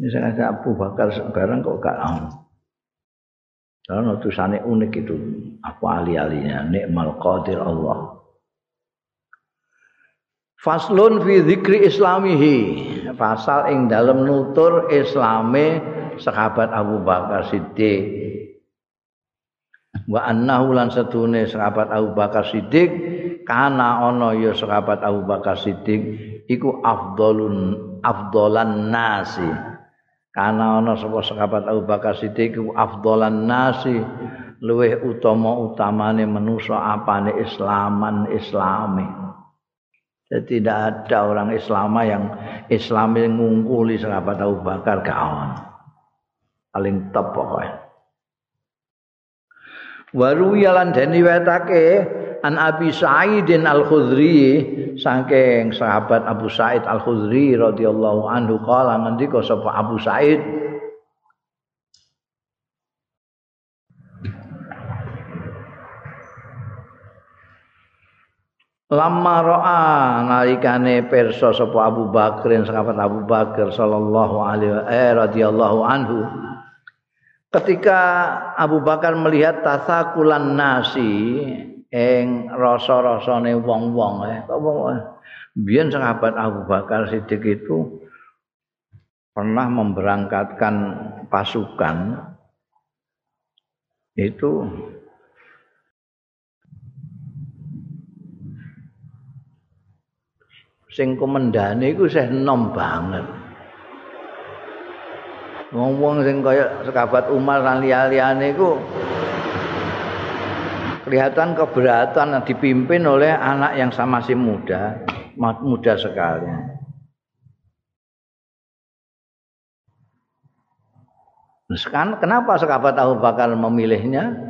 A: Ini saya Abu Bakar sekarang kok gak. Karena tulisannya unik itu apa ali-alinya nikmal qadir Allah. Faslun fi dzikri islamihi. Pasal ing dalam nutur islame sahabat Abu Bakar Siddiq wa annahu lan satune sahabat Abu Bakar Siddiq kana ana ya sahabat Abu Bakar Siddiq iku afdalun afdalan nasi. Kana ana sapa sahabat Abu Bakar Siddiq iku afdalan nasi luweh utama-utamane manusa apane islaman islami. Jadi tidak ada orang Islam yang Islami ngungkuli sahabat Abu Bakar kawan paling top pokoknya Waru yalan den riwayatake an Abi Sa'idin Al-Khudri saking sahabat Abu Sa'id Al-Khudri radhiyallahu anhu kala ngendika sapa Abu Sa'id? Lama ro'a nalikane perso sapa Abu Bakrin sahabat Abu Bakar sallallahu alaihi eh radhiyallahu anhu ketika Abu Bakar melihat tasakulan nasi ing rasa-rasane wong-wong eh biyen sahabat Abu Bakar Siddiq itu pernah memberangkatkan pasukan itu sing komandane iku enom banget wong-wong sing kaya sahabat Umar lan liya-liyane iku kelihatan keberatan dipimpin oleh anak yang sama masih muda, muda sekali. Sekarang kenapa sahabat Abu Bakar memilihnya?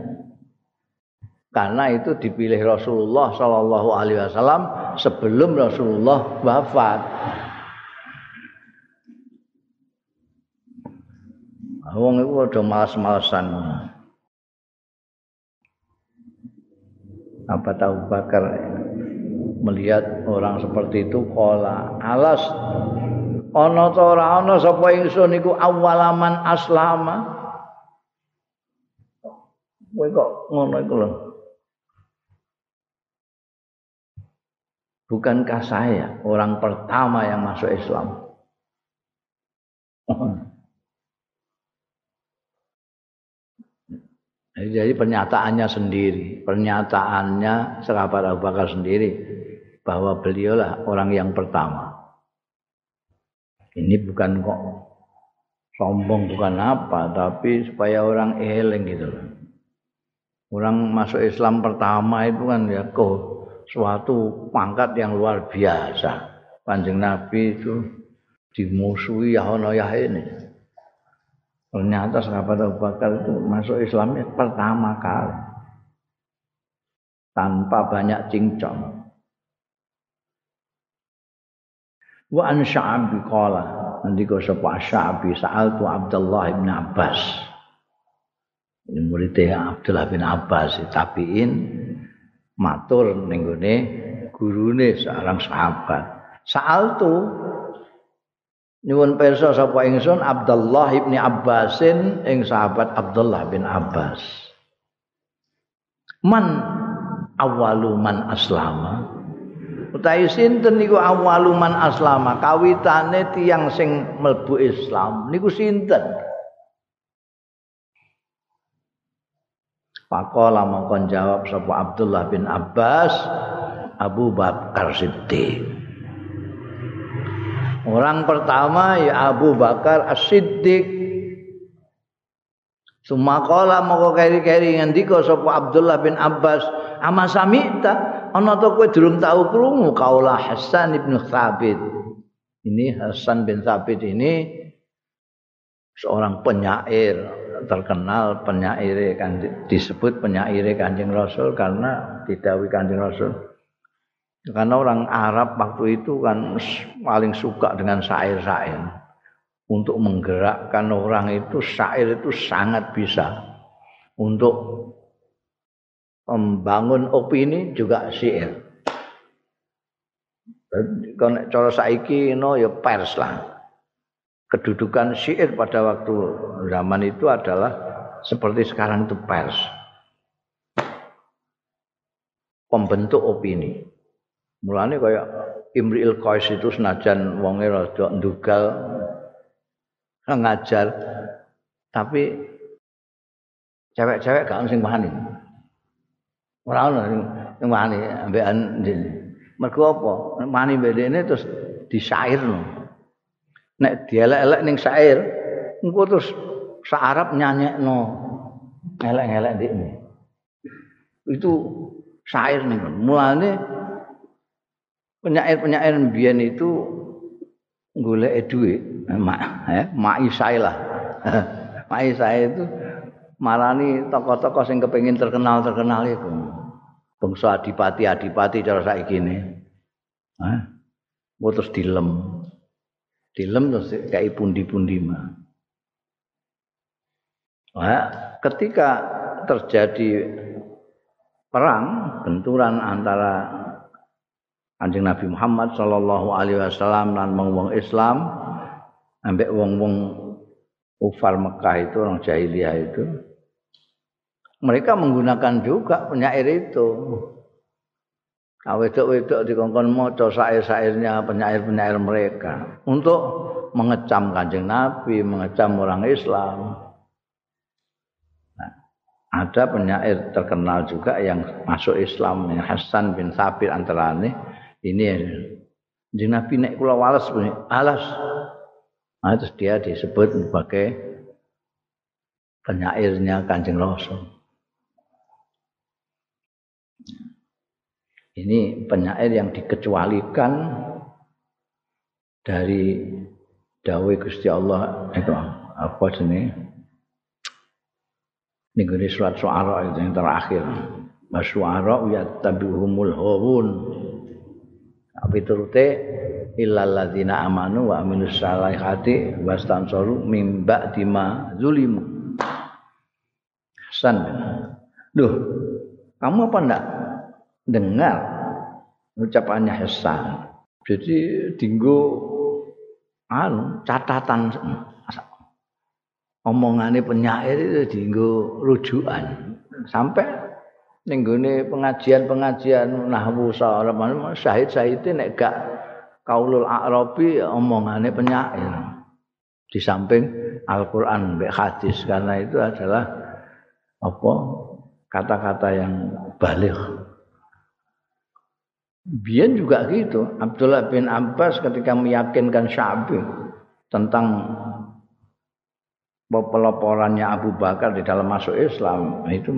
A: Karena itu dipilih Rasulullah Shallallahu Alaihi Wasallam sebelum Rasulullah wafat. Wong itu udah malas-malasan. apa tahu bakar melihat orang seperti itu kola alas ana ta ora ana sapa ingsun awalaman aslama kowe kok ngono iku lho Bukankah saya orang pertama yang masuk Islam? Jadi pernyataannya sendiri, pernyataannya sahabat Abu Bakar sendiri bahwa beliaulah orang yang pertama. Ini bukan kok sombong bukan apa, tapi supaya orang eling gitu Orang masuk Islam pertama itu kan ya kok suatu pangkat yang luar biasa. Panjang Nabi itu dimusuhi ya ya ini. Ternyata sahabat Abu Bakar itu masuk Islamnya pertama kali. Tanpa banyak cincong. Wa an Sya'bi qala nanti kau sapa Sya'bi sa'altu Abdullah bin Abbas. Ini muridnya Abdullah bin Abbas tabiin matur ning gurune seorang sahabat. Sa'altu Nyuwun pirsa sapa ingsun Abdullah bin Abbasin ing sahabat Abdullah bin Abbas. Man awalu man aslama. Utawi sinten niku awalu man aslama kawitane tiyang sing mlebu Islam niku sinten? Pakola mongkon jawab sapa Abdullah bin Abbas Abu Bakar Siddiq. Orang pertama ya Abu Bakar As-Siddiq. Sumakola moko keri-keri ngendika sapa Abdullah bin Abbas, "Ama samita ana to kowe durung tau krungu kaula Hasan bin Thabit." Ini Hasan bin Thabit ini seorang penyair terkenal penyair kan disebut penyair Kanjeng Rasul karena didhawuhi Kanjeng Rasul Karena orang Arab waktu itu kan paling suka dengan syair-syair. Untuk menggerakkan orang itu syair itu sangat bisa. Untuk membangun opini juga syair. Kalau cara saiki no ya pers lah. Kedudukan syair pada waktu zaman itu adalah seperti sekarang itu pers. Pembentuk opini. Mulane kaya Imri'il Qais itu senajan wonge rada ndugal ngajar tapi cewek-cewek gak sing wani. Ora ono sing wani ambekan dene. Mergo apa? Wani bedene terus disairno. Nek dielek-elek ning syair, engko terus sak Arab nyanyekno elek-elek ndekne. Itu syair ning mulane penyair-penyair mbiyen itu golek duit mak ya mak lah mak itu marani tokoh-tokoh sing kepengin terkenal terkenal itu bangsa adipati-adipati cara saiki ne. Hah? Terus dilem. Dilem terus kayak pundi-pundi mah. Nah, ketika terjadi perang, benturan antara Kanjeng Nabi Muhammad sallallahu alaihi wasallam lan wong-wong Islam ambek wong-wong Ufar Mekah itu orang jahiliyah itu mereka menggunakan juga penyair itu wedok-wedok dikongkon maca syair-syairnya penyair-penyair mereka untuk mengecam Kanjeng Nabi, mengecam orang Islam. Nah, ada penyair terkenal juga yang masuk Islam, Hasan bin Sabit antara ini. Ini Kanjeng Nabi naik kula alas. Nah, terus dia disebut sebagai penyairnya Kanjeng Rasul. Ini penyair yang dikecualikan dari dawai Gusti Allah itu apa sini? Ini surat suara itu yang terakhir. Masyuara yattabi'humul hawun. Tapi illal ladzina amanu wa aminus salihati wastansaru min ba'di ma zulimu. Hasan. Duh, kamu apa enggak dengar ucapannya Hasan. Jadi dinggo anu catatan omongannya penyair itu dinggo rujukan sampai nenggone pengajian-pengajian nahwu saraf syahid-syahid nek gak kaulul arabi omongannya penyair. Di samping Al-Qur'an mbek hadis karena itu adalah apa? Kata-kata yang balik Bian juga gitu. Abdullah bin Abbas ketika meyakinkan Syabi tentang peloporannya Abu Bakar di dalam masuk Islam itu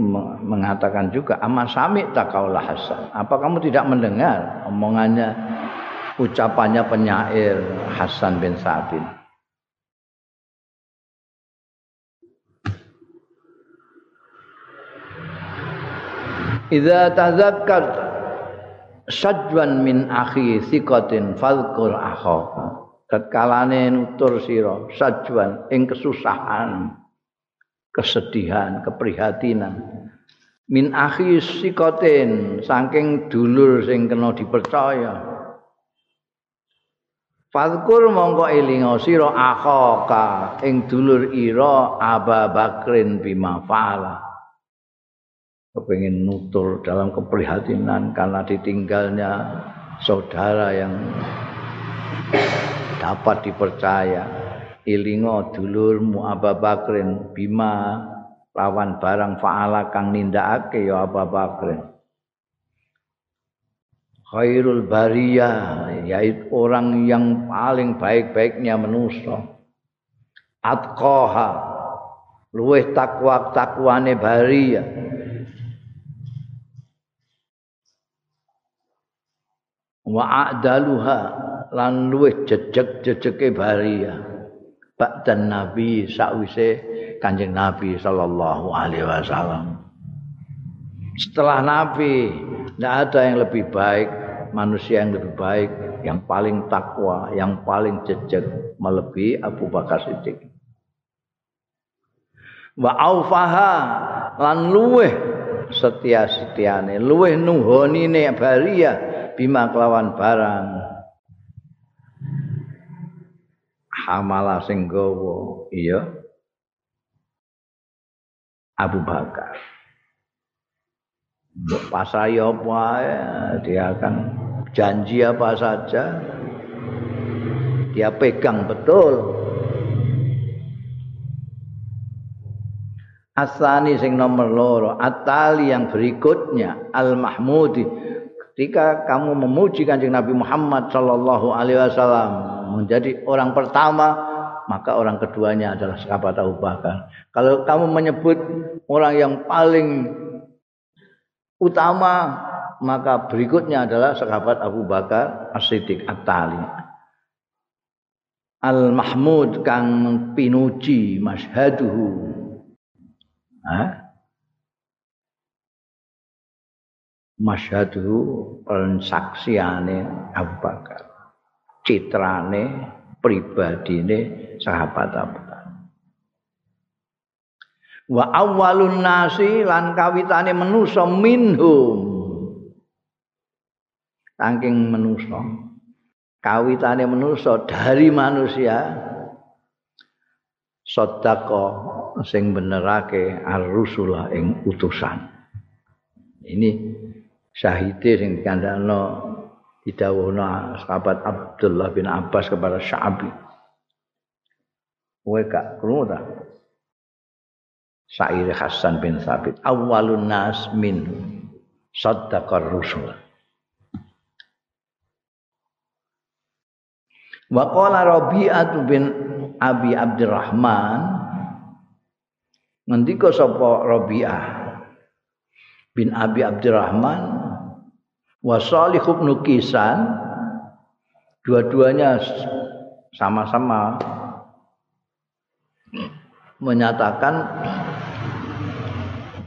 A: mengatakan juga ama sami takaulah Hasan. Apa kamu tidak mendengar omongannya ucapannya penyair Hasan bin Sabit? Idza tazakkar sajwan min akhi sikotin falkur akhaka tatkalane nutur sira sajwan ing kesusahan kesedihan keprihatinan. Min akhi sikotin saking dulur sing kena dipercaya. Fadkur mongko elinga sira akhaka ing dulur ira Aba Bakrin bima fa'ala. Kepingin nutur dalam keprihatinan karena ditinggalnya saudara yang dapat dipercaya. Ilingo dulurmu Abu Bakrin bima lawan barang faala kang nindakake ya Abu Bakrin. Khairul bariyah yaitu orang yang paling baik-baiknya manusia. Atqaha luweh takwa takwane bariyah. Wa a'daluha lan luwih jejeg-jejege baria ba'dan nabi sakwise kanjeng nabi sallallahu alaihi wasallam. Setelah nabi tidak ada yang lebih baik manusia yang lebih baik yang paling takwa yang paling jejeg melebihi Abu Bakar Siddiq. Wa aufaha lan luweh setia setiane luweh nuhoni ne baria bima kelawan barang hamala sing gawa iya. Abu Bakar. Pasai apa dia akan janji apa saja. Dia pegang betul. Asani sing nomor loro Atali yang berikutnya Al Mahmudi Ketika kamu memuji kanjeng Nabi Muhammad Shallallahu Alaihi Wasallam menjadi orang pertama, maka orang keduanya adalah sahabat Abu Bakar. Kalau kamu menyebut orang yang paling utama, maka berikutnya adalah sahabat Abu Bakar As-Siddiq At-Tali. Al-Mahmud kang pinuji mashaduhu. Hah? masyhadu pensaksiane Abu Bakar citrane pribadine sahabat Abu wa awwalun nasi lan kawitane manusa minhum. Saking manusa kawitane manusa dari manusia sedako sing benerake ar-rusula ing utusan. Ini syahide sing dikandakno didhawuhna sahabat Abdullah bin Abbas kepada Sya'bi. Kowe gak krungu ta? Sa'ir Hasan bin Sabit awalun nas min saddaqar rusul. Wa qala Rabi'ah bin Abi Abdurrahman ngendika sapa Rabi'ah bin Abi Abdurrahman wa Salih bin Kisan dua-duanya sama-sama menyatakan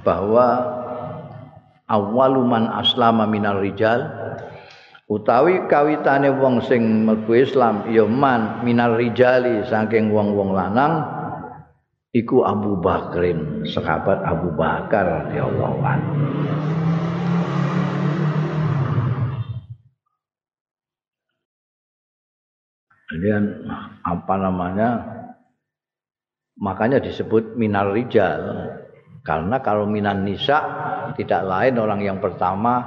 A: bahwa awaluman aslama minar rijal utawi kawitane wong sing mlebu Islam ya man minal rijali saking wong-wong lanang iku Abu Bakrin sahabat Abu Bakar radhiyallahu anhu Kemudian apa namanya? Makanya disebut minar rijal karena kalau minan nisa tidak lain orang yang pertama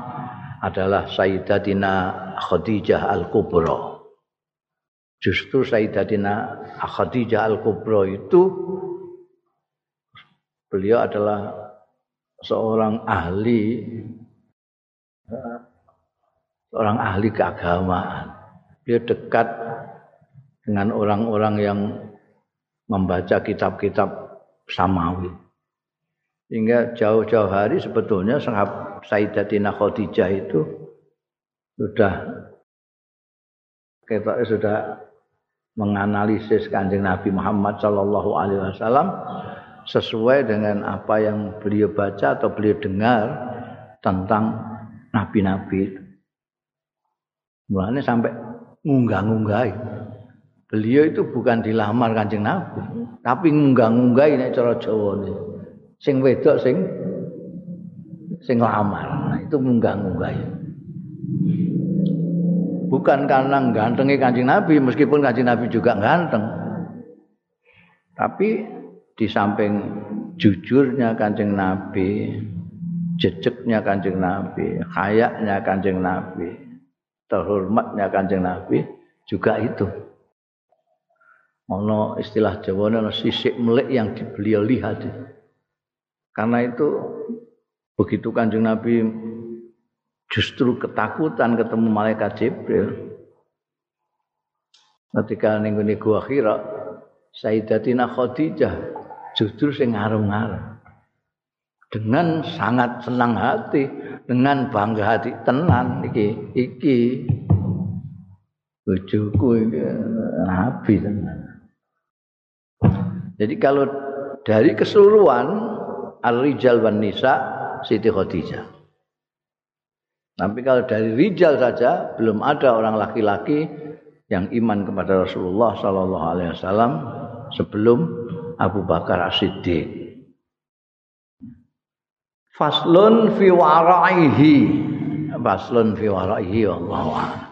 A: adalah Sayyidatina Khadijah Al-Kubra. Justru Sayyidatina Khadijah Al-Kubra itu beliau adalah seorang ahli seorang ahli keagamaan. Dia dekat dengan orang-orang yang membaca kitab-kitab samawi. Sehingga jauh-jauh hari sebetulnya sahabat Sayyidatina Khadijah itu sudah kita sudah menganalisis kanjeng Nabi Muhammad Shallallahu Alaihi Wasallam sesuai dengan apa yang beliau baca atau beliau dengar tentang nabi-nabi. Mulanya sampai ngunggah-ngunggahi. Beliau itu bukan dilamar kanjeng Nabi, tapi ngunggah-ngunggahi nek cara nih sing wedok sing sing lamar. Nah, itu munggah-munggah ya. bukan karena gantengnya kancing Nabi meskipun kancing Nabi juga ganteng. Tapi di samping jujurnya kancing Nabi jejeknya kancing Nabi kayaknya kancing Nabi terhormatnya kancing Nabi juga itu ono istilah Jawa ono sisik melik yang beliau lihat karena itu begitu kanjeng Nabi justru ketakutan ketemu malaikat Jibril. Ketika ning gua Hira, Sayyidatina Khadijah justru sing ngarung-ngarung. Dengan sangat senang hati, dengan bangga hati tenan iki iki bojoku iki nabi tenan. Jadi kalau dari keseluruhan Ar-Rijal wan Nisa Siti Khadijah. Tapi kalau dari rijal saja belum ada orang laki-laki yang iman kepada Rasulullah sallallahu alaihi wasallam sebelum Abu Bakar As-Siddiq. Faslun fi waraihi. Faslun fi waraihi a'lam.